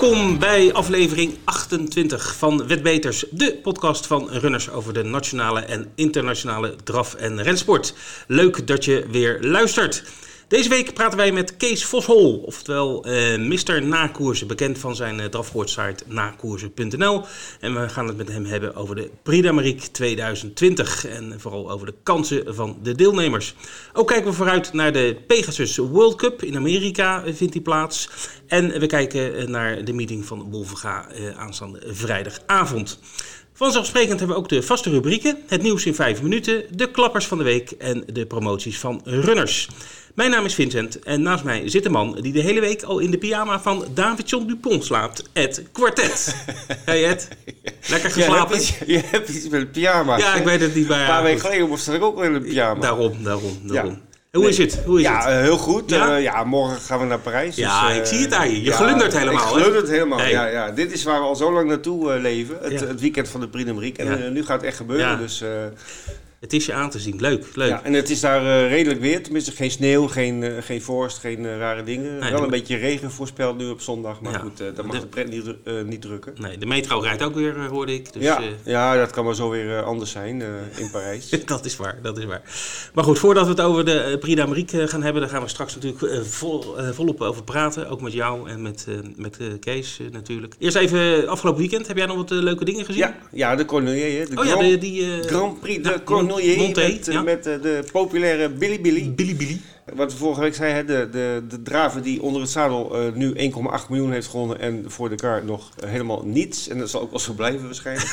Welkom bij aflevering 28 van Wetbeters, de podcast van runners over de nationale en internationale draf- en rensport. Leuk dat je weer luistert. Deze week praten wij met Kees Voshol, oftewel uh, Mr. Nakoersen, bekend van zijn uh, drafsportsite nakoersen.nl. En we gaan het met hem hebben over de Prix d'Amérique 2020 en vooral over de kansen van de deelnemers. Ook kijken we vooruit naar de Pegasus World Cup in Amerika vindt die plaats. En we kijken naar de meeting van Wolvenga uh, aanstaande vrijdagavond. Vanzelfsprekend hebben we ook de vaste rubrieken. Het nieuws in 5 minuten, de klappers van de week en de promoties van runners. Mijn naam is Vincent en naast mij zit een man die de hele week al in de pyjama van David-John Dupont slaapt. Ed Quartet. hey Ed, lekker geslapen? Je hebt, iets, je hebt iets met een pyjama. Ja, ik weet het niet bij Een paar weken geleden moest ik ook wel in een pyjama. Daarom, daarom, daarom. Ja. Hoe is het? Hoe is ja, het? Uh, heel goed. Ja? Uh, ja? morgen gaan we naar Parijs. Ja, dus, uh, ik zie het aan je. Je glundert helemaal. Ik glundert helemaal, hey. ja, ja. Dit is waar we al zo lang naartoe leven. Het, het, weekend van de Prix d'Amérique. En nu gaat het echt gebeuren. Dus het is je aan te zien. Leuk, leuk. Ja, en het is daar uh, redelijk weer. Tenminste, geen sneeuw, geen, uh, geen vorst, geen uh, rare dingen. Nee, Wel een beetje regen voorspeld nu op zondag. Maar ja, goed, dat mag de, de pret niet, niet drukken. Nee, de metro rijdt ook weer, hoorde ik. Dus, ja, ja, dat kan maar zo weer anders zijn in Parijs. dat is waar, dat is waar. Maar goed, voordat we het over de Prix d'Amérique gaan hebben... daar gaan we straks natuurlijk vol, volop over praten. Ook met jou en met, met Kees natuurlijk. Eerst even, afgelopen weekend, heb jij nog wat leuke dingen gezien? Ja, ja de Cornelier. De oh Grand, ja, de, die... Grand Prix de Cornelier. Monté, met, ja. met uh, de populaire Billy Billy. Billy Billy. Wat we vorige week zeiden, de, de, de draver die onder het zadel uh, nu 1,8 miljoen heeft gewonnen en voor de kar nog uh, helemaal niets. En dat zal ook wel zo blijven waarschijnlijk.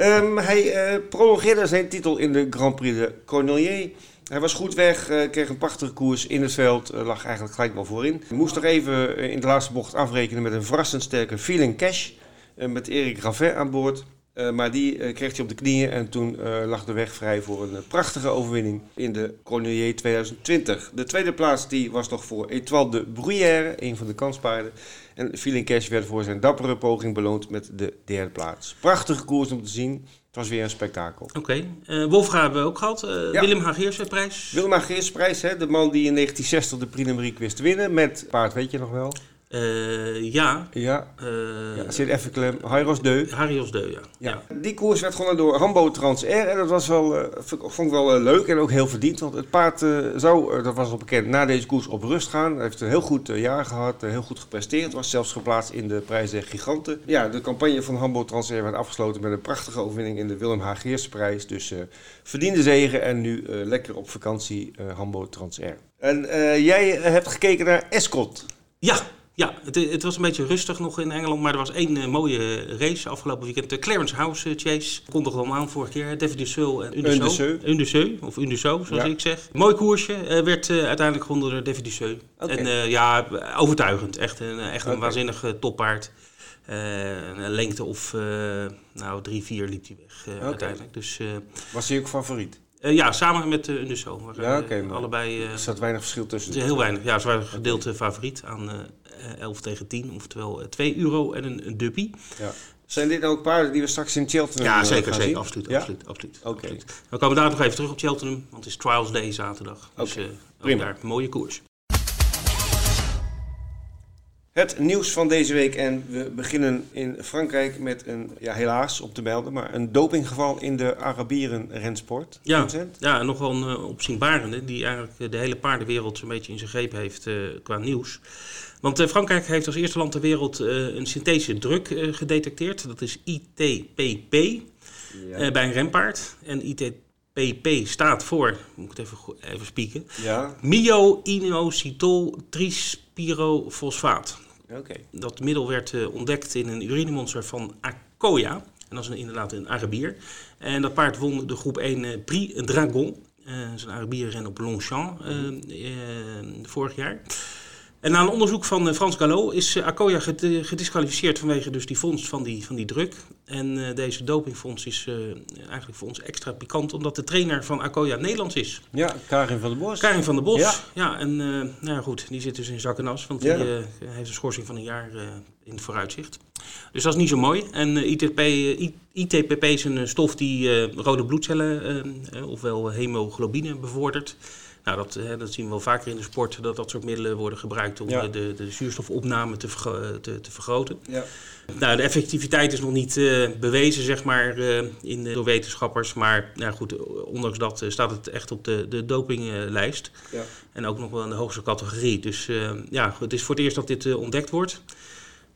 um, hij prolongeerde zijn titel in de Grand Prix de Cornelier. Hij was goed weg, kreeg een prachtige koers in het veld, lag eigenlijk gelijk wel voorin. Moest nog even in de laatste bocht afrekenen met een verrassend sterke Feeling Cash. met Erik Ravet aan boord. Uh, maar die uh, kreeg hij op de knieën en toen uh, lag de weg vrij voor een prachtige overwinning in de Cornelier 2020. De tweede plaats die was nog voor Etoile de Bruyère, een van de kanspaarden. En Feeling Cash werd voor zijn dappere poging beloond met de derde plaats. Prachtige koers om te zien. Het was weer een spektakel. Oké. Okay. Wolfga hebben we ook gehad. Ja. Willem Hageerse prijs. Willem Hageerse prijs, hè? de man die in 1960 de Prix d'Amérique wist te winnen. Met paard, weet je nog wel? Uh, ja. Ja. Uh, ja. Zit even klem. Harry's Deu. Harry's Deu, ja. ja. ja. Die koers werd gewonnen door Rambo Transair. En dat was wel, uh, vond ik wel leuk en ook heel verdiend. Want het paard zou, dat was al bekend, na deze koers op rust gaan. Hij heeft een heel goed jaar gehad. heel goed gepresteerd. Was zelfs geplaatst in de prijs der giganten. Ja, de campagne van Rambo Transair werd afgesloten met een prachtige overwinning in de Willem H. Geersprijs. Dus verdiende zegen. En nu lekker op vakantie Rambo Transair. En jij hebt gekeken naar Escot. Ja, ja, het, het, was een beetje rustig nog in Engeland, maar er was één uh, mooie race afgelopen weekend. De Clarence House uh, Chase kondigde al aan vorige keer. David Dussault en Undeseu. Undeseu, of Undeseu, zoals ja. ik zeg. Mooi koersje, uh, werd uiteindelijk gewonnen door David Dussault. Okay. En ja, overtuigend. Echt, een, echt een okay. waanzinnig toppaard. een lengte of nou, drie, vier liep hij weg okay. uiteindelijk. Dus, was hij ook favoriet? Uh, ja, samen met uh, Undeso. Ja, oké. Okay, allebei. er zat weinig verschil tussen. Heel weinig. Ja, ze waren gedeeld okay. favoriet aan 11 tegen 10, oftewel 2 euro en een, een duppie. Ja. Zijn dit ook paarden die we straks in Cheltenham Ja, zeker, gaan zeker. zien? Absoluut, ja? absoluut, absoluut. Oké. Okay. absoluut. We komen daar nog even terug op Cheltenham, want het is Trials Day zaterdag. Dus uh, Prima. daar mooie koers. Het nieuws van deze week en we beginnen in Frankrijk met een, ja helaas op te melden, maar een dopinggeval in de Arabieren rensport. Ja, ja nog wel een uh, opzienbarende die eigenlijk de hele paardenwereld zo'n beetje in zijn greep heeft uh, qua nieuws. Want uh, Frankrijk heeft als eerste land ter wereld een synthetische druk gedetecteerd. Dat is ITPP ja. bij een renpaard. En ITPP staat voor, moet ik het even, even spieken, ja. myo-inositol trispirofosfaat. Dat middel werd uh, ontdekt in een urinemonster van Akoya. En dat is een, inderdaad een Arabier. En dat paard won de groep 1 uh, Prix Dragon. Uh, dat is een Arabierren op Longchamp vorig jaar. En na een onderzoek van Frans Gallo is Akoya gedisqualificeerd vanwege dus die vondst van die, van die druk. En uh, deze dopingfonds is uh, eigenlijk voor ons extra pikant, omdat de trainer van Akoya Nederlands is. Ja, Karin van der Bos. Karin van der Bos, ja. ja en uh, nou ja, goed, die zit dus in zak en as, want Ja. die heeft een schorsing van een jaar in het vooruitzicht. Dus dat is niet zo mooi. En ITP, ITPP is een stof die rode bloedcellen, ofwel hemoglobine, bevordert. Nou, dat, hè, dat zien we wel vaker in de sport, dat dat soort middelen worden gebruikt om Ja. eh, de, de zuurstofopname te, vergro- te, te vergroten. Ja. Nou, de effectiviteit is nog niet eh, bewezen, zeg maar, eh, in, door wetenschappers. Maar nou goed, ondanks dat eh, staat het echt op de, de dopinglijst. Ja. En ook nog wel in de hoogste categorie. Dus eh, ja, het is voor het eerst dat dit eh, ontdekt wordt.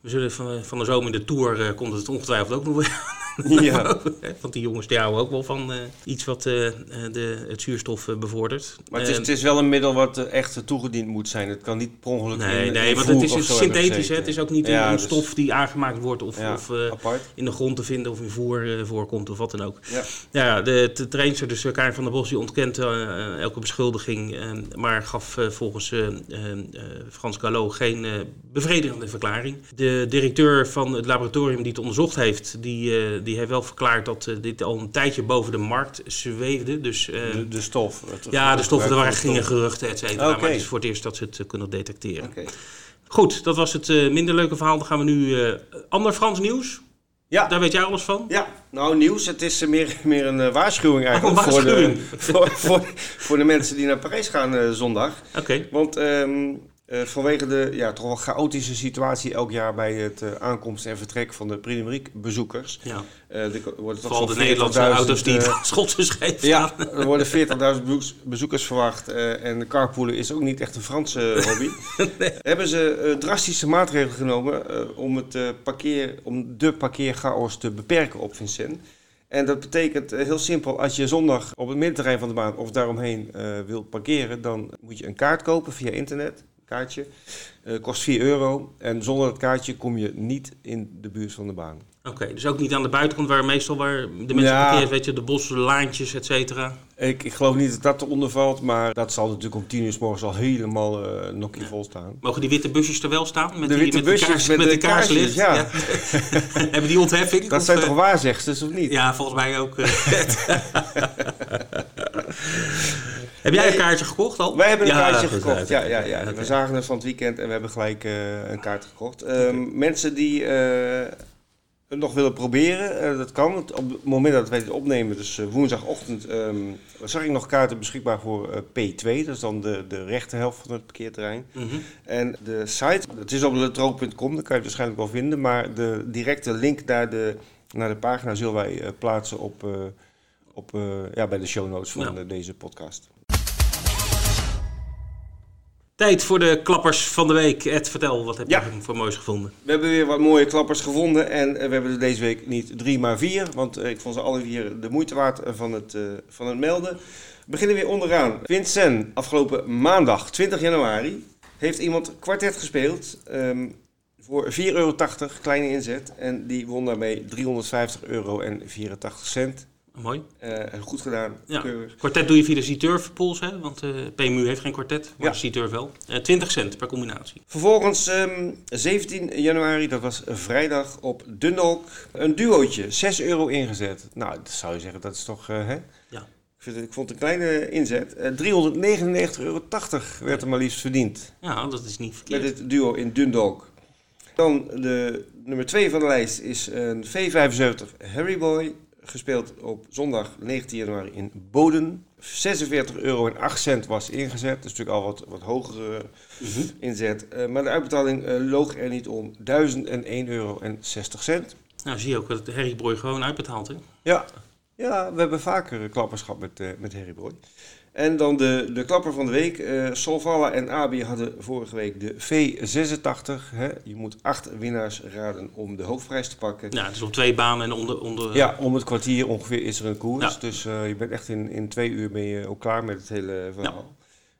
We zullen van, van de zomer in de Tour eh, komt het ongetwijfeld ook nog weer. Ja. Want die jongens die houden ook wel van eh, iets wat eh, eh, de, het zuurstof bevordert. Maar het is, het is wel een middel wat echt toegediend moet zijn. Het kan niet per ongeluk Nee, in, nee in want het is het synthetisch. Hè? Het is ook niet Ja, een, dus- stof die aangemaakt wordt of, Ja, of apart. in de grond te vinden of in voer voorkomt of wat dan ook. Ja. Ja, de, de trainster, dus Karin van der Bos, die ontkent elke beschuldiging, maar gaf volgens Frans Gallo geen bevredigende verklaring. De directeur van het laboratorium die het onderzocht heeft, die, die heeft wel verklaard dat eh, dit al een tijdje boven de markt zweefde. Dus eh, De, de stof. het- ja, de stoffen, er waren gingen geruchten, et cetera. Maar het is voor het eerst dat ze het eh, kunnen detecteren. stof. Goed, dat was het minder leuke verhaal. Dan gaan we nu ander Frans nieuws. Ja. Daar weet jij alles van? Ja, nou nieuws. Het is meer, meer een waarschuwing eigenlijk. Oh, een waarschuwing. Voor, de, voor, voor, voor de mensen die naar Parijs gaan zondag. Oké. Want ehm, eh, vanwege de ja, toch wel chaotische situatie elk jaar bij het eh, aankomst en vertrek van de Prix bezoekers. Ja. eh er worden toch Vooral de Nederlandse 40.000, auto's die het Schotse scheef Ja, er worden 40.000 bezoeks- bezoekers verwacht. en carpoolen is ook niet echt een Franse hobby. Hebben ze drastische maatregelen genomen om, het, parkeer, om de parkeerchaos te beperken op Vincennes. En dat betekent heel simpel, als je zondag op het middenterrein van de baan of daaromheen wilt parkeren, dan moet je een kaart kopen via internet. Kaartje. Eh, kost 4 euro. En zonder dat kaartje kom je niet in de buurt van de baan. Oké, dus ook niet aan de buitenkant waar meestal waar de mensen Ja. parkeren, weet je, de bossen, laantjes, et cetera. Ik, ik geloof niet dat dat eronder valt, maar dat zal natuurlijk om 10 uur s morgens al helemaal eh nokkie vol staan. Mogen die witte busjes er wel staan? Met De die, witte met die kaars- met met de die kaarslicht? kaarsjes, ja. Hebben die ontheffing? Dat Of, zijn eh, toch waarzegsters, of niet? Ja, volgens mij ook. Heb jij een kaartje gekocht al? Wij hebben een Ja, kaartje gekocht. Ja, ja, ja. We zagen het van het weekend en we hebben gelijk eh, een kaart gekocht. Ehm, Mensen die eh, het nog willen proberen, eh, dat kan. Op het moment dat wij dit opnemen, dus woensdagochtend, ehm, zag ik nog kaarten beschikbaar voor eh, P2. Dat is dan de, de rechterhelft van het parkeerterrein. Mhm. En de site, het is op letroop.com, daar kan je waarschijnlijk wel vinden. Maar de directe link naar de, naar de pagina zullen wij plaatsen op, op, ja, bij de show notes van Ja. deze podcast. Tijd voor de klappers van de week. Ed, vertel, wat heb Ja. je voor moois gevonden? We hebben weer wat mooie klappers gevonden. En eh, we hebben er deze week niet drie, maar vier. Want eh, ik vond ze alle vier de moeite waard eh, van het, van het melden. We beginnen weer onderaan. Vincent, afgelopen maandag 20 januari, heeft iemand kwartet gespeeld. ehm, voor 4,80 euro, kleine inzet. En die won daarmee 350 euro en 84 cent. Mooi. Eh, goed gedaan, Ja. keurig. Kwartet doe je via de C-Turf pools, hè? Want eh, PMU heeft geen kwartet, maar Ja. Wel. Eh 20 cent per combinatie. Vervolgens ehm, 17 januari, dat was vrijdag op Dundalk, een duootje, 6 euro ingezet. Nou, dat zou je zeggen, dat is toch, eh, hè? Ja. Ik, vind het, ik vond het een kleine inzet. Eh 399,80 euro werd er maar liefst verdiend Ja, dat is niet met verkeerd. dit duo in Dundalk. Dan de nummer 2 van de lijst is een V75 Harry Boy, gespeeld op zondag 19 januari in Boden. 46 euro en 8 cent was ingezet, dat is natuurlijk al wat, wat hogere Mhm. inzet. Eh, maar de uitbetaling eh, loog er niet om 1001 euro en 60 cent. Nou, zie je ook dat Harry Boy gewoon uitbetaalt, hè? Ja, ja we hebben vaker eh, klappers gehad met, eh, met Harry Boy. En dan de, de klapper van de week. eh Solvala en Abi hadden vorige week de V86. Hè? Je moet acht winnaars raden om de hoofdprijs te pakken. Ja, het is op twee banen en onder... onder Ja, om het kwartier ongeveer is er een koers. Ja. Dus eh, je bent echt in, in twee uur ben je ook klaar met het hele verhaal.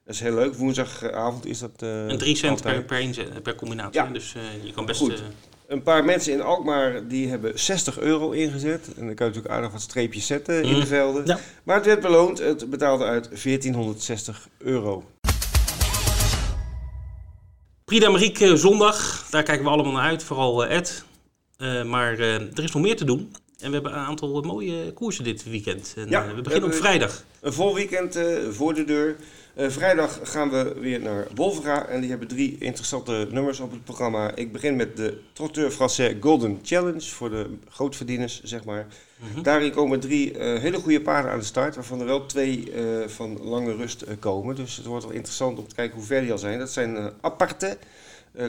Dat is heel leuk. Woensdagavond is dat. eh, En 3 cent per, per, per combinatie. Ja. Dus je kan best... Goed. Een paar mensen in Alkmaar die hebben 60 euro ingezet. En dan kan je natuurlijk aardig wat streepjes zetten in Mm. de velden. Ja. Maar het werd beloond. Het betaalde uit 1460 euro. Prix d'Amérique eh, zondag, daar kijken we allemaal naar uit, vooral eh, Ed. Eh, maar er is nog meer te doen. En we hebben een aantal mooie koersen dit weekend. En, Ja, we beginnen op vrijdag. Een vol weekend voor de deur. Eh, vrijdag gaan we weer naar Wolvera en die hebben drie interessante nummers op het programma. Ik begin met de Trotteur Français Golden Challenge voor de grootverdieners, zeg maar. Mhm. Daarin komen drie eh, hele goede paarden aan de start, waarvan er wel twee eh, van lange rust komen. Dus het wordt wel interessant om te kijken hoe ver die al zijn. Dat zijn Aparte,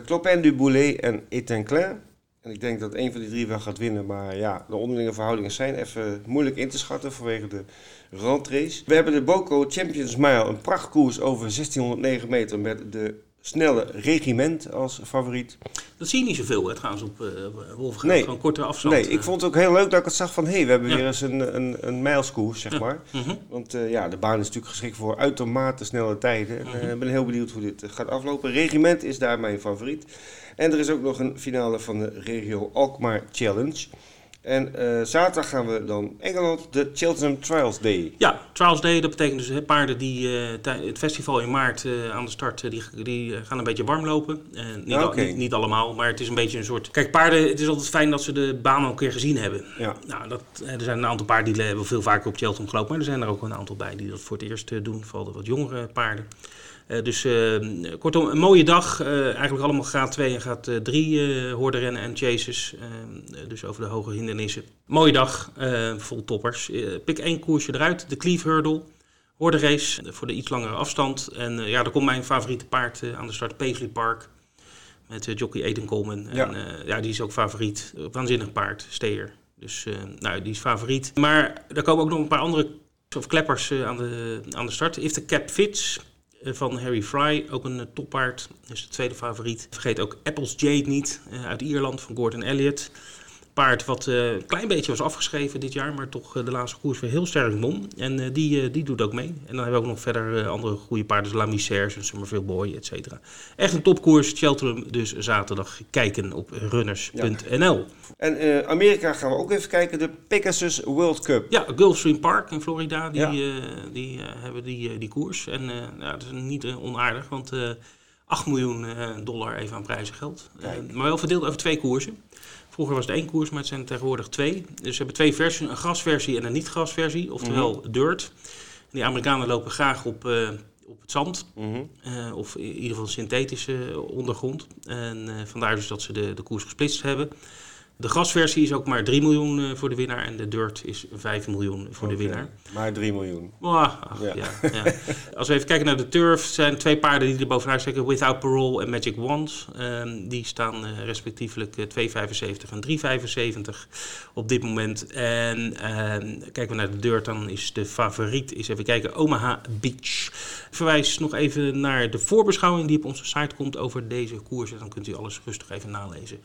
Clopin du Boulet en Etinclin. En ik denk dat een van die drie wel gaat winnen. Maar ja, de onderlinge verhoudingen zijn even moeilijk in te schatten vanwege de rentrace. We hebben de Boco Champions Mile, een prachtkoers over 1609 meter met de snelle regiment als favoriet. Dat zie je niet zoveel hè, trouwens op uh, Wolfgang. Nee. Gewoon kortere afstand. Nee, ik vond het ook heel leuk dat ik het zag van... hé, hey, we hebben Ja. weer eens een, een, een mijlskoers, zeg Ja. maar. Mhm. Want eh, ja, de baan is natuurlijk geschikt voor uitermate snelle tijden. En eh, ik ben heel benieuwd hoe dit eh, gaat aflopen. Regiment is daar mijn favoriet. En er is ook nog een finale van de Regio Alkmaar Challenge. En eh, zaterdag gaan we dan Engeland, de Cheltenham Trials Day. Ja, Trials Day, dat betekent dus paarden die tij- het festival in maart eh, aan de start, die, die gaan een beetje warm lopen. Niet, al- niet, niet allemaal, maar het is een beetje een soort... Kijk, paarden, het is altijd fijn dat ze de baan al een keer gezien hebben. Ja. Nou, dat, er zijn een aantal paarden die hebben veel vaker op Cheltenham gelopen, maar er zijn er ook een aantal bij die dat voor het eerst doen, vooral de wat jongere paarden. Eh, dus eh, kortom, een mooie dag. Eh, eigenlijk allemaal graad 2 en graad 3 eh hoordenrennen en chases. Dus over de hoge hindernissen. Mooie dag, vol toppers. Pik één koersje eruit, de Cleave Hurdle. Hoordenrace eh, voor de iets langere afstand. En ja, daar komt mijn favoriete paard aan de start, Paisley Park. Met jockey Eden Coleman. Ja. En ja, die is ook favoriet. Waanzinnig paard, steer. Dus nou, die is favoriet. Maar er komen ook nog een paar andere of kleppers aan, de, aan de start. If the Cap Fits van Harry Fry, ook een eh, toppaard. Is de tweede favoriet. Vergeet ook Apples Jade niet, eh, uit Ierland van Gordon Elliott. Paard wat eh, een klein beetje was afgeschreven dit jaar, maar toch eh, de laatste koers weer heel sterk won. En eh, die, die doet ook mee. En dan hebben we ook nog verder andere goede paarden, zoals La Misère en Somerville Boy, et cetera. Echt een topkoers. Cheltenham dus zaterdag kijken op runners.nl. En Amerika gaan we ook even kijken, de Pegasus World Cup. Ja, Gulfstream Park in Florida, die, Ja. die hebben die, die koers. En ja, dat is niet onaardig, want eh 8 miljoen dollar even aan prijzengeld. Eh, Kijk. maar wel verdeeld over twee koersen. Vroeger was het één koers, maar het zijn tegenwoordig twee. Dus ze hebben twee versies, een grasversie en een niet-grasversie, oftewel dirt. En die Amerikanen lopen graag op, eh, op het zand, Mhm. eh, of in ieder geval synthetische ondergrond. En eh, vandaar dus dat ze de, de koers gesplitst hebben. De grasversie is ook maar 3 miljoen eh, voor de winnaar en de dirt is 5 miljoen voor de winnaar. Maar 3 miljoen. Ach, Ja. ja. Ja, Als we even kijken naar de turf, zijn twee paarden die er bovenuit steken. Without Parole en Magic Wand. Ehm, die staan eh, respectievelijk eh, 2,75 en 3,75 op dit moment. En ehm, kijken we naar de dirt, dan is de favoriet, is even kijken, Omaha Beach. Ik verwijs nog even naar de voorbeschouwing die op onze site komt over deze koersen. Dan kunt u alles rustig even nalezen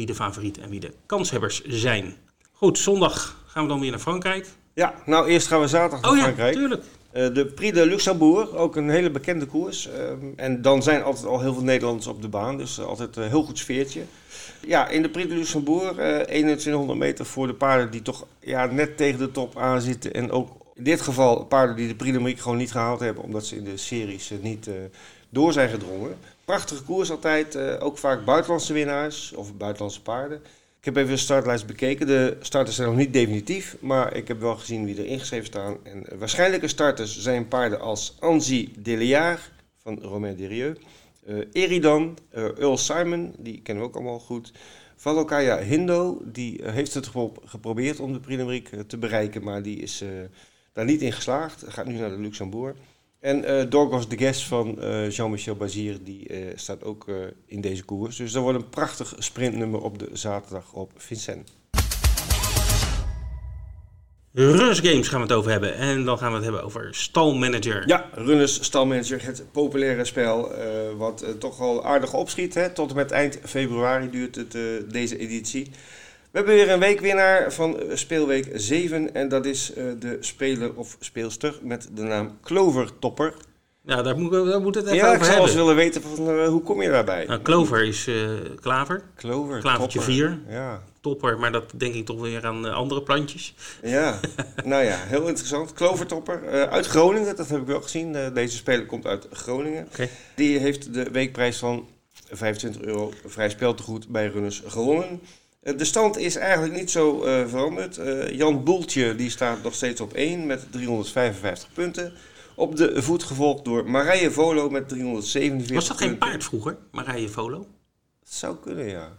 wie de favoriet en wie de kanshebbers zijn. Goed, zondag gaan we dan weer naar Frankrijk. Ja, nou eerst gaan we zaterdag naar Oh ja, Frankrijk. tuurlijk. Eh, de Prix de Luxembourg, ook een hele bekende koers. Ehm, en dan zijn altijd al heel veel Nederlanders op de baan, dus eh, altijd een heel goed sfeertje. Ja, in de Prix de Luxembourg, eh 2100 meter voor de paarden die toch ja, net tegen de top aan zitten. En ook in dit geval paarden die de Prix de Marique gewoon niet gehaald hebben, omdat ze in de series eh, niet eh, door zijn gedrongen. Prachtige koers altijd, eh, ook vaak buitenlandse winnaars of buitenlandse paarden. Ik heb even de startlijst bekeken. De starters zijn nog niet definitief, maar ik heb wel gezien wie er ingeschreven staan. En waarschijnlijke starters zijn paarden als Anzi Deliard van Romain Derieux, eh Eridan, eh, Earl Simon, die kennen we ook allemaal goed. Valokaya Hindo, die heeft het gepro- geprobeerd om de Prix te bereiken, maar die is daar niet in geslaagd. Gaat nu naar de Luxembourg. En eh Dorgos de Guest van eh, Jean-Michel Bazir, die eh, staat ook in deze koers. Dus dat wordt een prachtig sprintnummer op de zaterdag op Vincent. Runners Games gaan we het over hebben. En dan gaan we het hebben over stalmanager. Ja, Runners Stalmanager, het populaire spel wat toch al aardig opschiet. Hè? Tot en met eind februari duurt het, deze editie. We hebben weer een weekwinnaar van eh, speelweek 7 en dat is eh, de speler of speelster met de naam Clover Topper. Ja, daar moet, daar moet het even Ja, ik over zou eens hebben. willen weten van, eh, hoe kom je daarbij? Nou, Clover is eh, klaver. Clover Klavertje Topper. 4. Ja. Topper, maar dat denk ik toch weer aan andere plantjes. Ja, nou ja, heel interessant. Klovertopper uit Groningen, dat heb ik wel gezien. Deze speler komt uit Groningen. Oké. Die heeft de weekprijs van 25 euro vrij speltegoed bij Runners gewonnen. Eh, de stand is eigenlijk niet zo eh, veranderd. Eh, Jan Boeltje die staat nog steeds op 1 met 355 punten. Op de voet gevolgd door Marije Volo met 347 Was dat geen paard vroeger, Marije Volo? Dat zou kunnen, ja.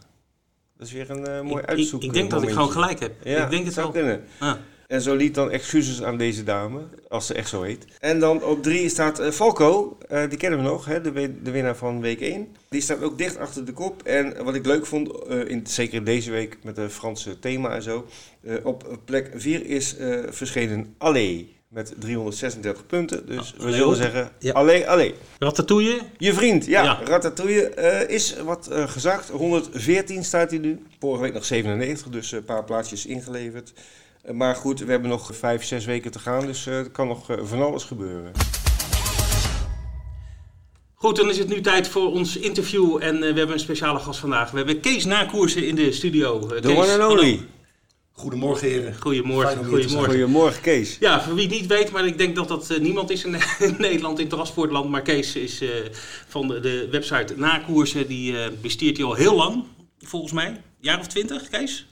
Dat is weer een eh, mooi Ik, ik, uitzoek. ik denk dat ik gewoon gelijk heb. Ja, ik denk het zou wel. kunnen. Ah. En zo liet dan excuses aan deze dame, als ze echt zo heet. En dan op drie staat eh, Falco, eh, die kennen we nog, hè, de, de winnaar van week 1. Die staat ook dicht achter de kop. En wat ik leuk vond, eh, in, zeker deze week met het Franse thema en zo. op plek 4 is verschenen Allee met 336 punten. Dus Ah, we zullen zeggen, Ja. Allee, Allee. Ratatouille? Je vriend, ja, Ja. Ratatouille is wat eh, gezakt. 114 staat hij nu. Vorige week nog 97, dus een paar plaatsjes ingeleverd. Maar goed, we hebben nog vijf, zes weken te gaan, dus eh, er kan nog eh, van alles gebeuren. Goed, dan is het nu tijd voor ons interview. En eh, we hebben een speciale gast vandaag. We hebben Kees Nakoersen in de studio. The Kees, one and only. Goedemorgen heren. Goedemorgen. Goedemorgen. Goedemorgen, Kees. Ja, voor wie het niet weet, maar ik denk dat dat niemand is in, in Nederland in transportland. Maar Kees is eh, van de, de website Nakoersen. Die eh bestiert hij al heel lang, volgens mij. Jaar of twintig, Kees?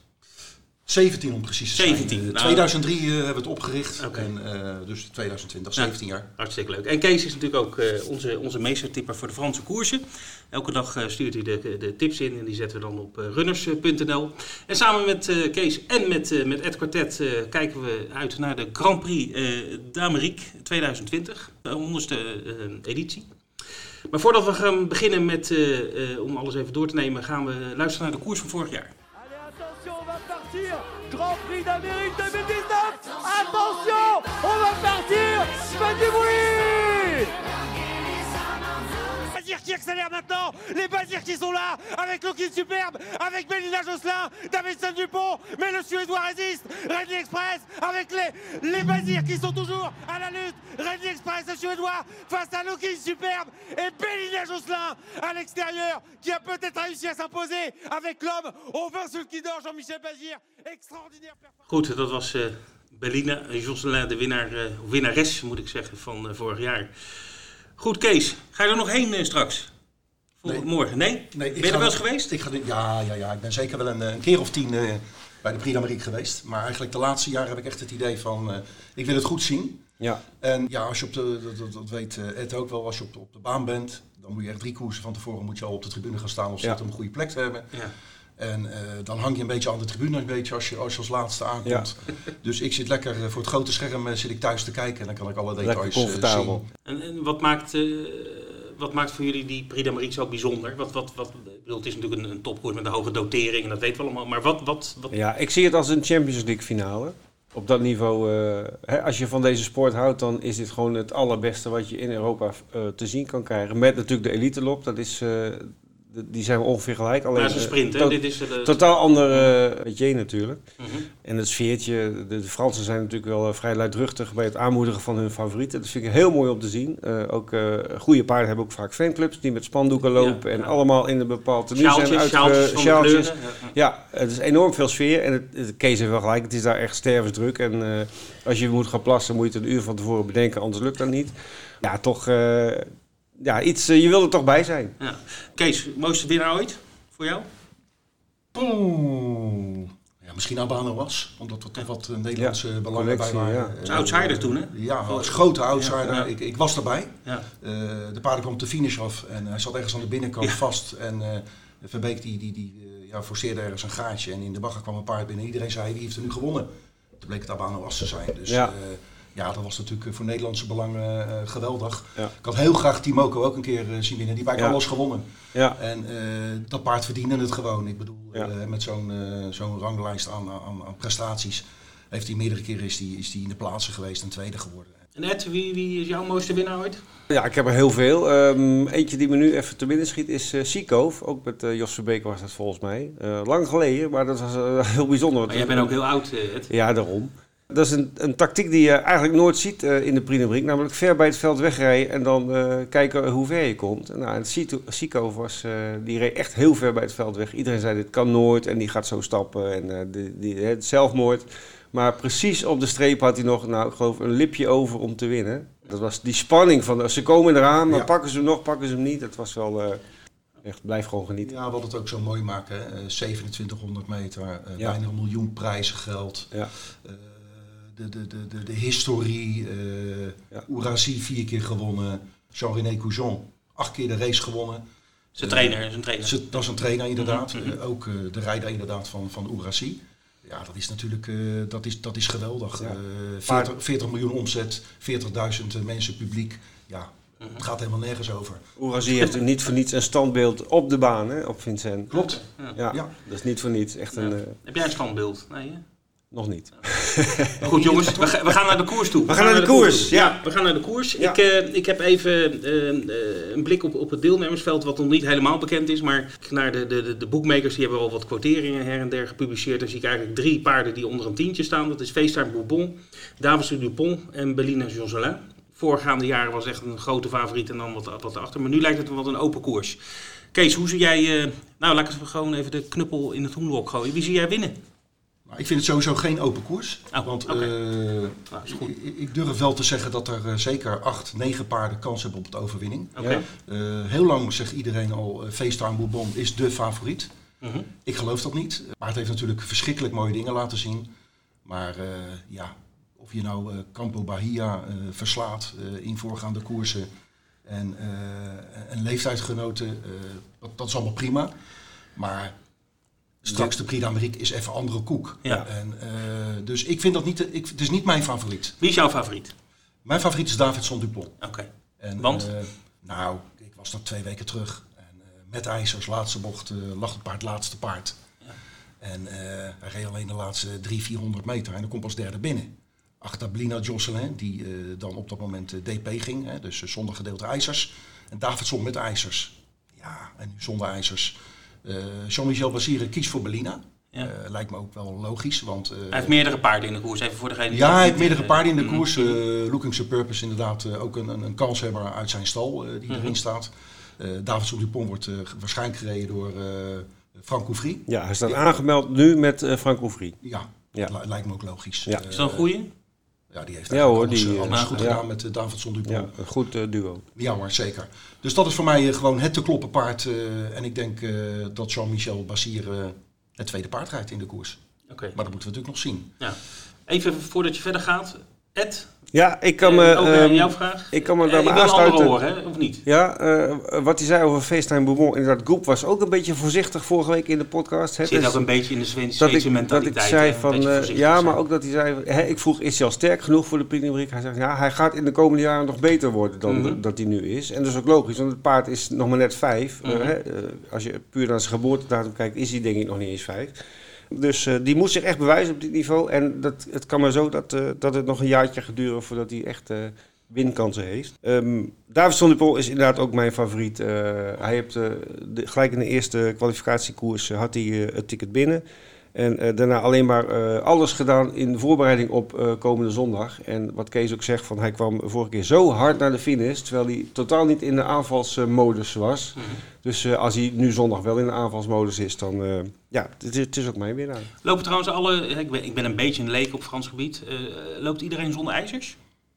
17 om precies te zijn. 17, Eh, nou. 2003 eh, hebben we het opgericht. En, eh, dus 2020, Ja. 17 jaar. Hartstikke leuk. En Kees is natuurlijk ook eh, onze, onze meestertipper voor de Franse koersen. Elke dag stuurt hij de, de tips in en die zetten we dan op runners.nl. En samen met Kees en met, met Ed Quartet kijken we uit naar de Grand Prix d'Amérique 2020. De honderdste eh, editie. Maar voordat we gaan beginnen met, om alles even door te nemen, gaan we luisteren naar de koers van vorig jaar. D'Amérique 2019 Attention, on va partir. Faites du bruit accélère maintenant. Les Bazirs qui sont là Avec Loki Superbe Avec Mélina Josselin Davidson Dupont Mais le Suédois résiste. Redley Express Avec les, les Bazirs qui sont toujours à la lutte. Redley Express le Suédois Face à Loki Superbe Et Mélina Josselin à l'extérieur Qui a peut-être réussi à s'imposer Avec l'homme au vin sur le qui dort Jean-Michel Bazir. Extraordinaire Goed, dat was eh Bellina Josselin, de winnaar, eh, of winnares moet ik zeggen, van eh, vorig jaar. Goed, Kees, ga je er nog heen eh, straks? Nee. Morgen? Nee? Nee, ben je er wel eens geweest? Ik ga, ja, ja, ja, ik ben zeker wel een, eh, een keer of tien eh, bij de Prix d'Amérique geweest. Maar eigenlijk de laatste jaren heb ik echt het idee van, eh, ik wil het goed zien. Ja, En ja, als je op de, dat, dat, dat weet eh, Ed ook wel, als je op de, op de baan bent, dan moet je echt drie koersen van tevoren moet je al op de tribune gaan staan of Ja. zitten om een goede plek te hebben. Ja. En eh, dan hang je een beetje aan de tribune een beetje als je als, je als laatste aankomt. Dus ik zit lekker eh, voor het grote scherm eh, zit ik thuis te kijken en dan kan ik alle details comfortabel. zien. En, en wat, maakt, eh, wat maakt voor jullie die Prix d'Amérique zo bijzonder? Wat, wat, wat, bedoel, het is natuurlijk een, een topkoers met een hoge dotering en dat weten we allemaal. Maar wat, wat, wat Ja, ik zie het als een Champions League finale. Op dat niveau, eh, hè, als je van deze sport houdt, dan is dit gewoon het allerbeste wat je in Europa eh, te zien kan krijgen. Met natuurlijk de elite lop, dat is, eh, die zijn ongeveer gelijk. Alleen, maar is een eh, sprint, hè? Dit is, eh, de- Totaal ander uh, métier natuurlijk. Mhm. En het sfeertje, de, de Fransen zijn natuurlijk wel eh, vrij luidruchtig bij het aanmoedigen van hun favorieten. Dat vind ik heel mooi om te zien. Eh, ook eh, goede paarden hebben ook vaak fanclubs die met spandoeken lopen Ja, en ja. allemaal in een bepaald tenue zijn Sjaaltjes, uitge-. Ja, het is enorm veel sfeer en het, het, Kees heeft wel gelijk, het is daar echt stervensdruk. En eh, als je moet gaan plassen, moet je het een uur van tevoren bedenken, anders lukt dat niet. Ja, toch, eh, ja, iets, eh, je wil er toch bij zijn. Ja. Kees, mooiste winnaar ooit voor jou? Oeh. Ja, misschien Albano was, omdat er toch wat eh, Nederlandse belangen bij waren. ja. Eh, Als outsider toen, hè? Ja, als grote outsider. Ja, ja. Ik, ik was erbij. Ja. Eh, de paarden kwam op de finish af en hij zat ergens aan de binnenkant Ja. vast. En eh Verbeek die, die, die eh, ja, forceerde ergens een gaatje en in de bagger kwam een paard binnen. Iedereen zei, wie heeft er nu gewonnen? Toen bleek het Albano was te zijn. Dus Ja. dat was natuurlijk eh, voor Nederlandse belangen eh, geweldig. Ja. Ik had heel graag Timoko ook een keer eh, zien winnen. Die bij Ja. alles gewonnen. Ja, En eh, dat paard verdiende het gewoon. Ik bedoel, Ja. eh, met zo'n eh, zo'n ranglijst aan, aan, aan prestaties heeft hij meerdere keren is die, is die in de plaatsen geweest en tweede geworden. En Ed, wie, wie is jouw mooiste winnaar ooit? ja, ik heb er heel veel. Ehm, eentje die me nu even te binnen schiet is uh. Ook met eh, Jos Verbeek was dat volgens mij. Eh, lang geleden, maar dat was heel bijzonder. Maar jij bent ook heel oud, Ed. Ja, daarom. Dat is een, een tactiek die je eigenlijk nooit ziet eh, in de d'Amérique. Namelijk ver bij het veld wegrijden en dan eh, kijken hoe ver je komt. En, nou, en Sico was, eh, die reed echt heel ver bij het veld weg. Iedereen zei dit kan nooit en die gaat zo stappen en die, die, het zelfmoord. Maar precies op de streep had hij nog, nou ik geloof, een lipje over om te winnen. Dat was die spanning van, ze komen eraan, maar Ja. pakken ze hem nog, pakken ze hem niet. Dat was wel... Echt, blijf gewoon genieten. Ja, wat het ook zo mooi maken. Hè? Eh, 2700 meter, Ja. bijna een miljoen prijzengeld. Ja. De, de, de, de, de historie. eh Ja. Ourasi vier keer gewonnen. Jean-René Coujon acht keer de race gewonnen. Zijn trainer, zijn trainer. Ze- Dat is een trainer inderdaad. Mhm. Eh, ook eh, de rijder inderdaad van, van Ourasi. Ja, dat is natuurlijk eh, dat is, dat is geweldig. Ja. Eh, Maar- 40, 40 miljoen omzet, 40.000 mensen publiek. Ja, Mhm. het gaat helemaal nergens over. Oerazi heeft niet voor niets een standbeeld op de baan, hè, op Vincent. Klopt. Ja, Ja. dat is niet voor niets. Echt een, eh, Heb jij een standbeeld? Nee, hè? Nog niet. Goed jongens, we, ga- we gaan naar de koers toe. We gaan naar de koers, ja. we gaan naar de koers. Ja. Ik, eh, ik heb even eh, eh, een blik op, op het deelnemersveld, wat nog niet helemaal bekend is. Maar naar de, de, de, de boekmakers, die hebben al wat quoteringen her en der gepubliceerd. Dan zie ik eigenlijk drie paarden die onder een tientje staan. Dat is FaceTime Bourbon, Davidson Dupont en Bellina Joselin. Voorgaande jaren was echt een grote favoriet en dan wat, wat erachter. Maar nu lijkt het wat een open koers. Kees, hoe zie jij... eh, nou, laat ik eens gewoon even de knuppel in het hoenlok gooien. Wie zie jij winnen? Maar ik vind het sowieso geen open koers. Oh, want oké. eh, Nou, is goed. ik, ik durf wel te zeggen dat er eh, zeker acht, negen paarden kans hebben op de overwinning. Eh, heel lang zegt iedereen al, uh, FaceTime Bourbon is de favoriet. Mhm. Ik geloof dat niet. Maar het heeft natuurlijk verschrikkelijk mooie dingen laten zien. Maar ja, of je nou Campo Bahia verslaat in voorgaande koersen en, en leeftijdsgenoten, eh, dat, dat is allemaal prima. Maar straks de Prix d'Amérique is even andere koek. Ja. En, eh, dus ik vind dat niet, ik, het is niet mijn favoriet. Wie is jouw favoriet? Mijn favoriet is Davidson Dupont. Oké. En, Want? eh, nou, ik was daar twee weken terug. En, eh, met ijzers, laatste bocht, lag het paard laatste paard. En hij reed alleen de laatste 300, 400 meter en dan komt als derde binnen. Achter Blina Josselin, die dan op dat moment DP ging. Hè, dus zonder gedeelte ijzers. En Davidson met ijzers. Ja, en nu zonder ijzers. Eh, Jean-Michel Basire kiest voor Belina. Ja. Eh, lijkt me ook wel logisch, want... eh, Hij heeft meerdere paarden in de koers, even voor degene die ja, hij heeft meerdere paarden in de mhm. koers. Looking to Purpose inderdaad eh, ook een, een, een kanshebber uit zijn stal eh, die Mhm. erin staat. Eh Davidson Dupont wordt eh, waarschijnlijk gereden door eh Frank Couvry. Ja, hij staat aangemeld nu met eh Frank Ouvry. Ja, Ja. dat lijkt me ook logisch. Ja. Is dat een goeie? Ja, die heeft Ja, hoor, alles, die, eh, alles eh, goed ja. gedaan met eh, Davidson Dupont. Ja, een goed duo. Ja hoor, zeker. Dus dat is voor mij gewoon het te kloppen paard. eh, en ik denk eh, dat Jean-Michel Basir eh, het tweede paard rijdt in de koers. Oké. Maar dat moeten we natuurlijk nog zien. Ja. Even voordat je verder gaat. Ed, Ja, ik kan me... eh, ehm, jouw vraag. ik kan me Eh, daar maar aansluiten. horen, hè? of niet? Ja, eh, wat hij zei over FaceTime Bourbon, inderdaad, Groep was ook een beetje voorzichtig vorige week in de podcast. Hè, Zit dus ook een beetje in de Zweedse dat, ik, dat ik zei van, ja, zijn. maar ook dat hij zei, hè, ik vroeg, is hij al sterk genoeg voor de d'Amérique? Hij zegt, ja, hij gaat in de komende jaren nog beter worden dan Mhm. dat hij nu is. En dat is ook logisch, want het paard is nog maar net vijf. Mhm. hè, als je puur naar zijn geboortedatum kijkt, is hij denk ik nog niet eens vijf. Dus eh, die moet zich echt bewijzen op dit niveau. En dat, het kan maar zo dat, eh, dat het nog een jaartje gaat duren voordat hij echt eh, winkansen heeft. Ehm Davidson Dupont is inderdaad ook mijn favoriet. Hij heeft de, gelijk in de eerste kwalificatiekoers had hij het ticket binnen. En eh, daarna alleen maar eh, alles gedaan in voorbereiding op eh, komende zondag. En wat Kees ook zegt, van hij kwam vorige keer zo hard naar de finish, terwijl hij totaal niet in de aanvalsmodus was. Mhm. Dus eh, als hij nu zondag wel in de aanvalsmodus is, dan eh, ja, het is, het is ook mijn winnaar. Lopen trouwens alle, ik ben, ik ben een beetje een leek op Frans gebied, Eh, loopt iedereen zonder ijzers?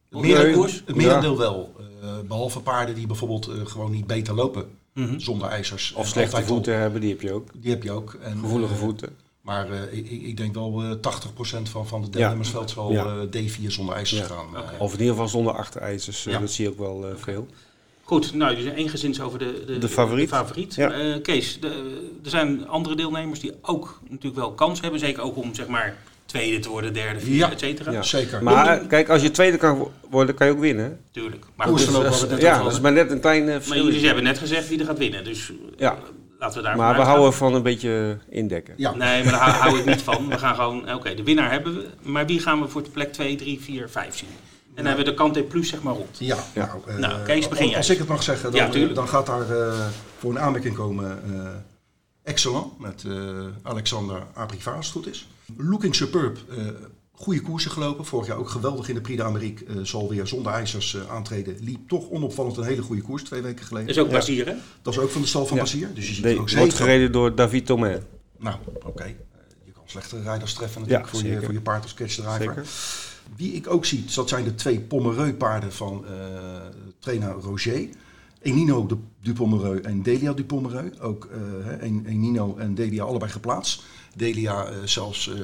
Merendeel- koers? het merendeel wel. Eh, behalve paarden die bijvoorbeeld gewoon niet beter lopen Mhm. zonder ijzers. Of slechte voeten hebben, die heb je ook. Die heb je ook. En, Gevoelige voeten. Maar eh, ik, ik denk wel eh 80% van, van de deelnemersveld zal Ja. eh, D4 zonder ijzers Ja. gaan. Eh, Of in ieder geval zonder achterijzers. eh, Ja. Dat zie je ook wel eh, veel. Goed, nou, dus eengezins over de, de, De favoriet. de favoriet. Ja. Eh, Kees, de, er zijn andere deelnemers die ook natuurlijk wel kans hebben. Zeker ook om, zeg maar, tweede te worden, derde, vierde, Ja. et cetera. Ja. Zeker. Maar eh, kijk, als je tweede kan wo- worden, kan je ook winnen. Tuurlijk. Maar, goed, dus, eh, net ja, dat is maar net een klein eh, maar jullie hebben net gezegd wie er gaat winnen. Dus eh, Ja. Laten we daar Maar we houden van een beetje indekken. Ja. Nee, maar daar hou, ik niet van. We gaan gewoon, oké, de winnaar hebben we. Maar wie gaan we voor de plek 2, 3, 4, 5 zien? En dan hebben we de Kante Plus zeg maar rond. Ja, Ja. nou, eh, Nou, Kees, begin jij. Als ik het mag zeggen, dan, Ja, eh, dan gaat daar eh, voor een aanmerking komen eh Excellent met eh, Alexander Abriva, als het goed is. Looking Superb, eh goede koersen gelopen. Vorig jaar ook geweldig in de Prix d'Amérique. eh zal weer zonder ijzers eh, aantreden. Liep toch onopvallend een hele goede koers twee weken geleden. Dat is ook Ja. Basier, hè? Dat is ook van de stal van Ja. Basier. Dus je ziet De, er ook wordt gereden door David Thomain. Nou, oké. Eh, je kan slechtere rijders treffen natuurlijk Ja, voor, je, voor je paard als catchdriver. Zeker. Wie ik ook zie, dat zijn de twee Pomereu paarden van eh, trainer Roger. Enino du- Dupomereux en Delia Dupomereux. Ook eh, Enino en Delia allebei geplaatst. Delia eh, zelfs eh,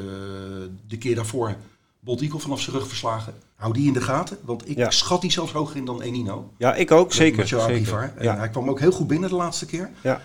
de keer daarvoor Bolt Eagle vanaf zijn rug verslagen. Hou die in de gaten, want ik Ja. schat die zelfs hoger in dan Enino. Ja, ik ook, zeker. Met. En Ja, Hij kwam ook heel goed binnen de laatste keer. ja.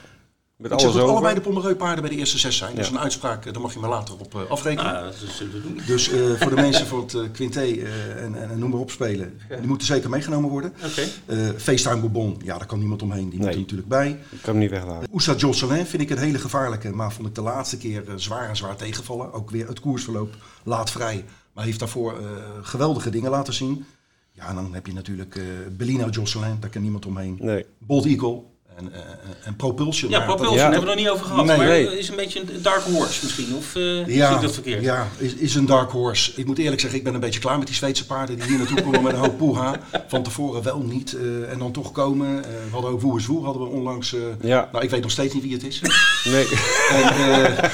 Met Ik zeg dat over. allebei de Pomereux paarden bij de eerste zes zijn. Dat is Ja. een uitspraak, eh, daar mag je me later op eh, afrekenen. Ah, dat zullen we doen. Dus eh, voor de mensen voor het uh, Quinté eh, en, en, en noem maar op spelen, die moeten zeker meegenomen worden. Oké. Eh FaceTime Bourbon, ja, daar kan niemand omheen. Die moet er natuurlijk bij. Ik kan hem niet weglaten. Oussa Jocelyn vind ik een hele gevaarlijke, maar vond ik de laatste keer eh, zwaar en zwaar tegenvallen. Ook weer het koersverloop laat vrij, maar heeft daarvoor eh, geweldige dingen laten zien. Ja, en dan heb je natuurlijk eh Bellino Jocelyn, daar kan niemand omheen. Nee. Bold Eagle en, eh, en Propulsion. Ja, Propulsion Ja. hebben we er nog niet over gehad. Nee. maar Nee. is een beetje een dark horse misschien. Of eh zie Ja, ik dat verkeerd? ja is, is een dark horse. Ik moet eerlijk zeggen, ik ben een beetje klaar met die Zweedse paarden die hier naartoe komen met een hoop poeha. Van tevoren wel niet eh, en dan toch komen. Eh, we hadden ook Woer is Woer, hadden we onlangs. eh, Ja. Nou, ik weet nog steeds niet wie het is. Nee. En, eh,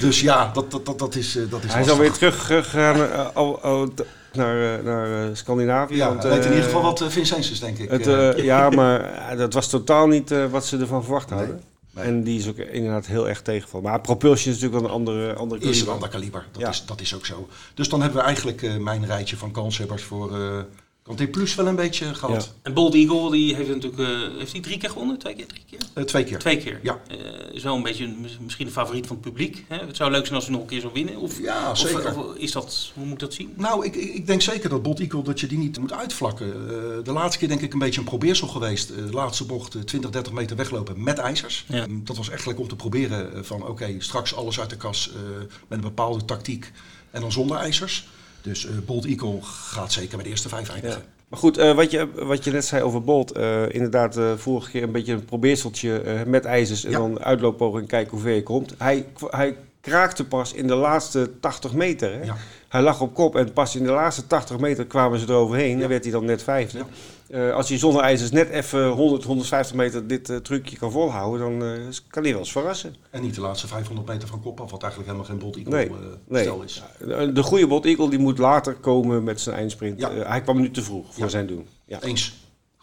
dus ja, dat, dat, dat, dat is, eh, dat is Hij is lastig. alweer teruggegaan uh, al, al, naar, eh, naar eh, Scandinavië. Ja, want, in eh, ieder geval wat Vincennes is, denk ik. Het, ja, maar dat was totaal niet wat ze ervan verwacht hadden. nee. En die is ook inderdaad heel erg tegengevallen. Maar Propulsion is natuurlijk wel een andere, andere is een kaliber. ander kaliber. Dat, Ja. is, dat is ook zo. Dus dan hebben we eigenlijk mijn rijtje van kanshebbers voor eh Kanté Plus wel een beetje gehad. Ja. En Bold Eagle, die heeft natuurlijk eh, heeft hij drie keer gewonnen? Twee keer? Drie keer? Eh, twee keer. Twee keer. Ja. Eh, is wel een beetje misschien een favoriet van het publiek. Hè? Het zou leuk zijn als we nog een keer zo winnen. Of, Ja, zeker. of is dat, hoe moet ik dat zien? Nou, ik, ik denk zeker dat Bot Eagle dat je die niet moet uitvlakken. De laatste keer denk ik een beetje een probeersel geweest. De laatste bocht eh, 20, 30 meter weglopen met ijzers. Ja. Mm, Dat was eigenlijk om te proberen van oké, straks alles uit de kas met een bepaalde tactiek en dan zonder ijzers. Dus eh Bolt Eagle gaat zeker met de eerste vijf eindigen. Ja. Maar goed, eh, wat, je, wat je net zei over Bolt. eh, inderdaad, vorige keer een beetje een probeerseltje met ijzers. En Ja. dan uitlooppoging kijken hoe ver je komt. Hij, hij kraakte pas in de laatste 80 meter. Hè? Ja. Hij lag op kop en pas in de laatste 80 meter kwamen ze eroverheen. Ja. En werd hij dan net vijfde. Eh, als hij zonder ijzers net even 100, 150 meter dit eh, trucje kan volhouden, dan eh, kan hij wel eens verrassen. En niet de laatste 500 meter van kop af, wat eigenlijk helemaal geen Bolt Eagle Nee, nee. stel is. De de goede Bolt Eagle die moet later komen met zijn eindsprint. Ja. Hij kwam nu te vroeg voor Ja. zijn doen. Ja. Eens.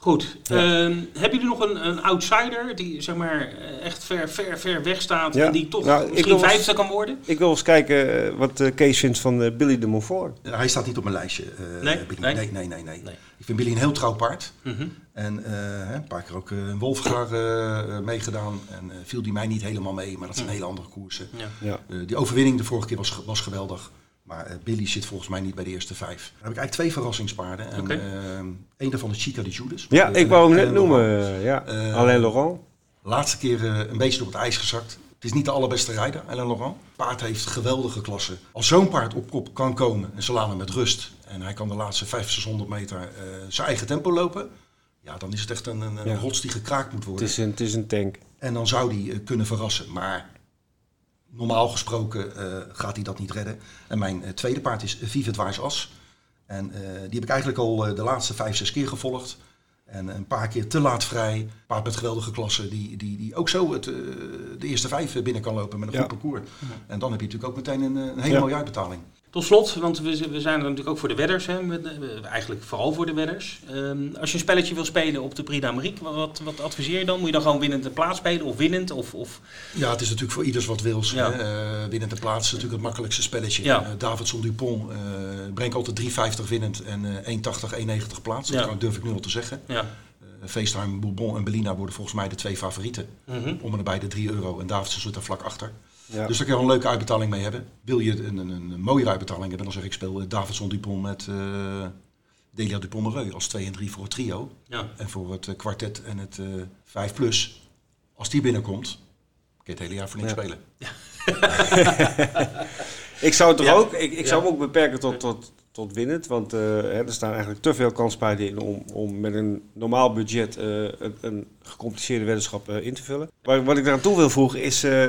Goed. Ja. Ehm, hebben jullie nog een, een outsider die zeg maar eh, echt ver, ver, ver weg staat Ja. en die toch Nou, misschien vijfde kan worden? Ik wil eens kijken eh, wat eh, Kees vindt van Billy de Montfort. Hij staat niet op mijn lijstje. eh, Nee? Billy. Nee? Nee, nee, nee, nee. Nee. Ik vind Billy een heel trouw paard. Mhm. En eh, hè, een paar keer ook een Wolfgar meegedaan. En eh, viel die mij niet helemaal mee, maar dat zijn hele andere koersen. Ja. Ja. Eh, die overwinning de vorige keer was, was geweldig. Maar eh, Billy zit volgens mij niet bij de eerste vijf. Dan heb ik eigenlijk twee verrassingspaarden. En Oké. eh, één daarvan is Chica de Judas. Ja, Eh, ik wou hem net noemen. Ja. Alain Laurent. Laatste keer eh, een beetje door het ijs gezakt. Het is niet de allerbeste rijder, Alain Laurent. Paard heeft geweldige klasse. Als zo'n paard op kop kan komen en ze laten hem met rust... en hij kan de laatste 500, 600 meter eh, zijn eigen tempo lopen... ja, dan is het echt een, een, een Ja. rots die gekraakt moet Het worden. is, een, het is een tank. En dan zou hij eh, kunnen verrassen. Maar normaal gesproken eh, gaat hij dat niet redden. En mijn eh, tweede paard is Vivet Waars As. En eh, die heb ik eigenlijk al de laatste vijf, zes keer gevolgd. En een paar keer te laat vrij. Paard met geweldige klasse. Die, die, die ook zo het, de eerste vijf binnen kan lopen met een Ja. goed parcours. En dan heb je natuurlijk ook meteen een, een hele Ja. mooie uitbetaling. Tot slot, want we, we zijn er natuurlijk ook voor de wedders. Hè, eigenlijk vooral voor de wedders. Ehm, als je een spelletje wil spelen op de Prix d'Amérique, wat, wat, adviseer je dan? Moet je dan gewoon winnend de plaats spelen of winnend? Of, of... Ja, het is natuurlijk voor ieders wat wils. Ja. hè. Eh, winnend te plaatsen is natuurlijk het makkelijkste spelletje. Ja. Eh, Davidson Dupont eh brengt altijd 3,50 winnend en eh 1,80, 1,90 plaats. Dat Ja. durf ik nu al te zeggen. Ja. Bourbon en Bellina worden volgens mij de twee favorieten. Mhm. Om en nabij de 3 euro en Davidson zit daar vlak achter. Ja. Dus daar kan je wel een leuke uitbetaling mee hebben. Wil je een, een, een mooie uitbetaling hebben, dan zeg ik speel eh, Davidson Dupont met eh Delia Dupont als 2 en 3 voor het trio. Ja. En voor het eh, kwartet en het eh 5 plus, als die binnenkomt, kun je het hele jaar voor niks Ja. spelen. Ik zou het Ja. ook, ik, ik Ja. zou hem ook beperken tot, tot, tot winnend. Want eh, hè, er staan eigenlijk te veel kanspaarden in om, om met een normaal budget eh, een, een gecompliceerde weddenschap eh, in te vullen. Maar wat ik daaraan toe wil voegen is, eh,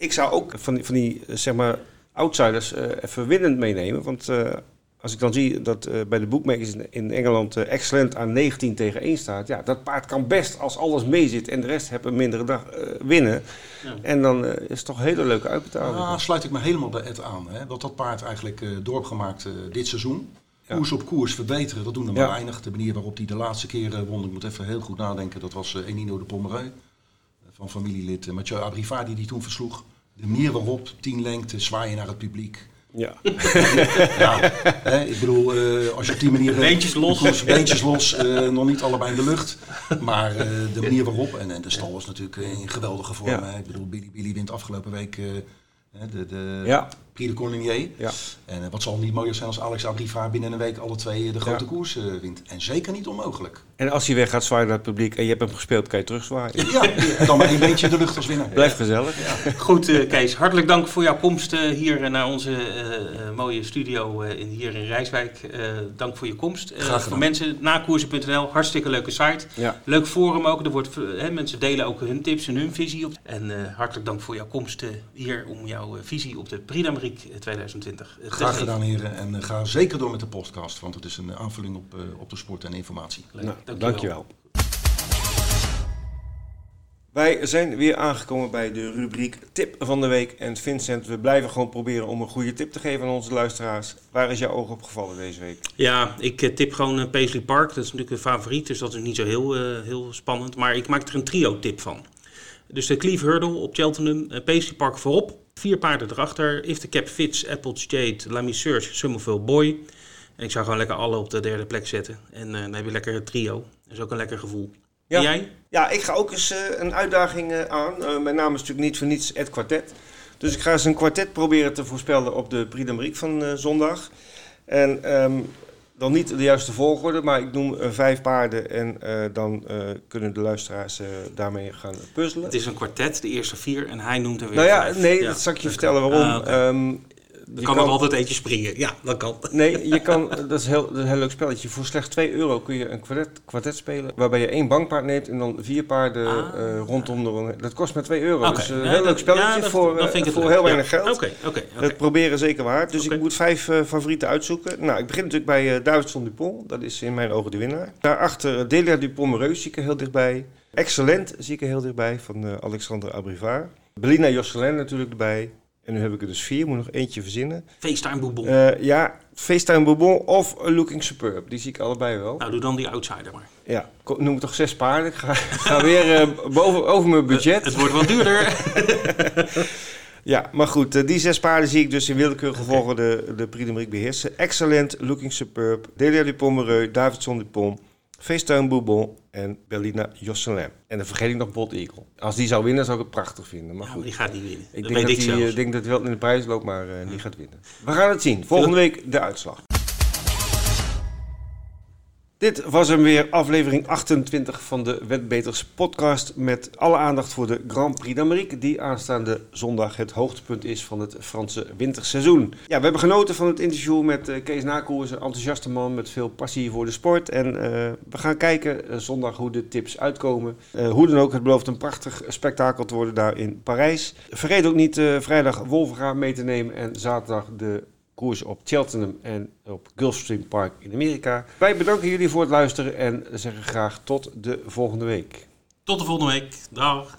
ik zou ook van die, van die eh, zeg maar, outsiders eh, even winnend meenemen. Want eh, als ik dan zie dat bij de bookmakers in, in Engeland Excellent aan 19 tegen 1 staat. Ja, dat paard kan best als alles meezit en de rest heeft een mindere dag winnen. Ja. En dan is het toch een hele leuke uitbetaling. Ah, sluit ik me helemaal bij Ed aan. Hè? Wat dat paard eigenlijk door heeft gemaakt eh, dit seizoen. koers op koers verbeteren. Dat doen Ja. maar weinig. De manier waarop hij de laatste keer won, ik moet even heel goed nadenken. Dat was Enino de Pomereu. eh, Van familielid Mathieu Abrivard die die toen versloeg. De manier waarop, tien lengte, zwaaien naar het publiek. Ja. Ja, hè, ik bedoel, eh, als je op die manier... eh, Beentjes los. koers- beentjes los, eh, nog niet allebei in de lucht. Maar eh, de manier waarop, en, en de stal was natuurlijk in geweldige vorm. Ja. Hè. Ik bedoel, Billy, Billy wint afgelopen week eh, hè, de, de Ja. De Cornelier. Ja. En eh, wat zal niet mooier zijn als Alex Abrivard binnen een week alle twee eh, de grote Ja. koers eh, wint. En zeker niet onmogelijk. En als hij weg gaat zwaaien naar het publiek en je hebt hem gespeeld, kan je terugzwaaien. Ja, dan maar één beentje in de lucht als winnaar. Blijf gezellig. Goed, eh, Kees. Hartelijk dank voor jouw komst eh, hier naar onze mooie studio eh, in, hier in Rijswijk. Eh, dank voor je komst. Eh, Graag gedaan. voor mensen, nakoersen.nl, hartstikke leuke site. Ja. Leuk forum ook. Er wordt, hè, mensen delen ook hun tips en hun visie op. En eh, hartelijk dank voor jouw komst eh, hier om jouw visie op de Prix d'Amérique eh, 2020 eh, te Graag gedaan heren. En eh, ga zeker door met de podcast, want het is een aanvulling op, eh, op de sport en informatie. Leuk. Nou, Dankjewel. dankjewel. Wij zijn weer aangekomen bij de rubriek Tip van de Week. En Vincent, we blijven gewoon proberen om een goede tip te geven aan onze luisteraars. Waar is jouw oog op gevallen deze week? Ja, ik eh, tip gewoon eh, Paisley Park. Dat is natuurlijk een favoriet, dus dat is niet zo heel, eh, heel spannend. Maar ik maak er een trio-tip van. Dus de Cleve Hurdle op Cheltenham, eh, Paisley Park voorop. Vier paarden erachter. If the Cap Fits, Apples Jade, Lamy Search, Summerville Boy. En ik zou gewoon lekker alle op de derde plek zetten. En eh, dan heb je lekker het trio. Dat is ook een lekker gevoel. Ja. En jij? Ja, ik ga ook eens eh, een uitdaging eh, aan. Mijn naam is natuurlijk niet voor niets Ed Quartet. Dus ik ga eens een kwartet proberen te voorspellen op de Prix d'Amérique van zondag. En ehm, dan niet de juiste volgorde, maar ik noem eh, vijf paarden. En eh, dan eh, kunnen de luisteraars daarmee gaan puzzelen. Het is een kwartet, de eerste vier. En hij noemt er weer Nou ja, vijf. nee, dat zal ik je vertellen waarom. Ah. Er je kan nog altijd eentje springen. Ja, dat kan. Nee, je kan, dat, is heel, dat is een heel leuk spelletje. Voor slechts 2 euro kun je een kwartet, kwartet spelen. Waarbij je één bankpaard neemt en dan vier paarden Ah. eh, rondom de. Dat kost maar 2 euro. Oké. Dus eh, een Ja, heel leuk spelletje ja, dat- voor, eh, voor leuk. heel weinig geld. Oké, oké. Het proberen zeker waard. Dus ik moet vijf eh, favorieten uitzoeken. Nou, ik begin natuurlijk bij Davidson Dupont. Dat is in mijn ogen de winnaar. Daarachter Delia Dupont Mereus zie ik er heel dichtbij. Excellent zie ik er heel dichtbij van Alexander Abrivard. Belina Josselin natuurlijk erbij. En nu heb ik er dus vier, moet nog eentje verzinnen. FaceTime Boebon. Uh, ja, FaceTime Bourbon of Looking Superb. Die zie ik allebei wel. Nou, doe dan die outsider maar. Ja, noem toch zes paarden. Ik ga, ga weer uh, boven, over mijn budget. Het wordt wat duurder. ja, maar goed. Uh, die zes paarden zie ik dus in willekeurige okay. volgorde de Prix d'Amérique beheersen. Excellent, Looking Superb, Delia Dupont Mereux, Davidson Dupont, FaceTime Bourbon en Berlina Josselin. En dan vergeet ik nog Bold Eagle. Als die zou winnen, zou ik het prachtig vinden. Maar goed. die gaat niet winnen. Ik dat denk, dat ik hij, zelfs. denk dat hij wel in de prijs loopt, maar uh, die gaat winnen. We gaan het zien. Volgende week de uitslag. Dit was hem weer, aflevering 28 van de Wetbeters podcast. Met alle aandacht voor de Grand Prix d'Amérique, die aanstaande zondag het hoogtepunt is van het Franse winterseizoen. Ja, we hebben genoten van het interview met uh, Kees Nakoers, een enthousiaste man met veel passie voor de sport. En uh, we gaan kijken uh, zondag hoe de tips uitkomen. hoe dan ook, het belooft een prachtig spektakel te worden daar in Parijs. Vergeet ook niet vrijdag Wolverga mee te nemen en zaterdag de koers op Cheltenham en op Gulfstream Park in Amerika. Wij bedanken jullie voor het luisteren en zeggen graag tot de volgende week. Tot de volgende week. Dag.